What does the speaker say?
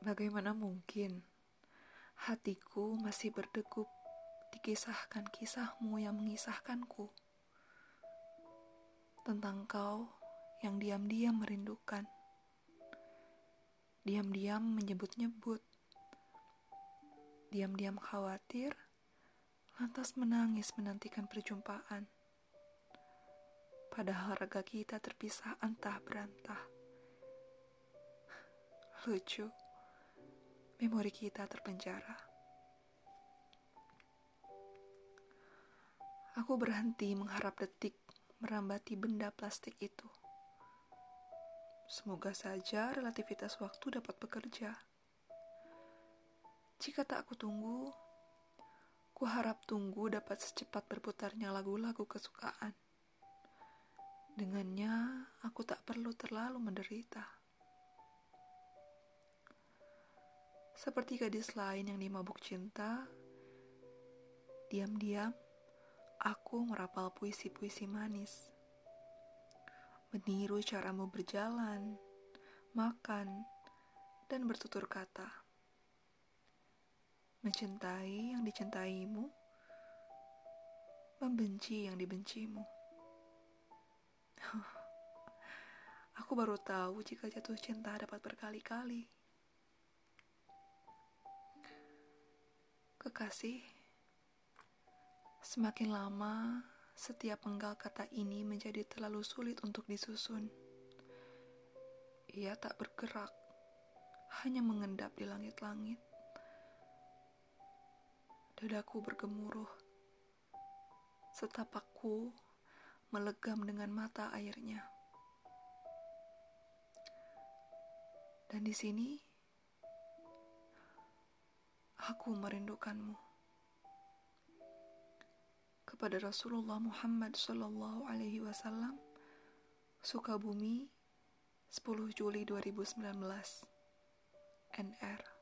Bagaimana mungkin? Hatiku masih berdegup dikisahkan kisahmu yang mengisahkanku. Tentang kau yang diam-diam merindukan, diam-diam menyebut-nyebut, diam-diam khawatir, lantas menangis menantikan perjumpaan. Padahal raga kita terpisah antah berantah. Lucu memori kita terpenjara. Aku berhenti mengharap detik merambati benda plastik itu. Semoga saja relativitas waktu dapat bekerja. Jika tak aku tunggu, ku harap tunggu dapat secepat berputarnya lagu-lagu kesukaan. Dengannya, aku tak perlu terlalu menderita. Seperti gadis lain yang dimabuk cinta, diam-diam aku merapal puisi-puisi manis. Meniru caramu berjalan, makan, dan bertutur kata. Mencintai yang dicintaimu, membenci yang dibencimu. Aku baru tahu jika jatuh cinta dapat berkali-kali. Kekasih, semakin lama setiap penggal kata ini menjadi terlalu sulit untuk disusun. Ia tak bergerak, hanya mengendap di langit-langit. Dadaku bergemuruh, setapakku melegam dengan mata airnya. Dan di sini, aku merindukanmu. Kepada Rasulullah Muhammad Sallallahu Alaihi Wasallam, Sukabumi, 10 Juli 2019, NR.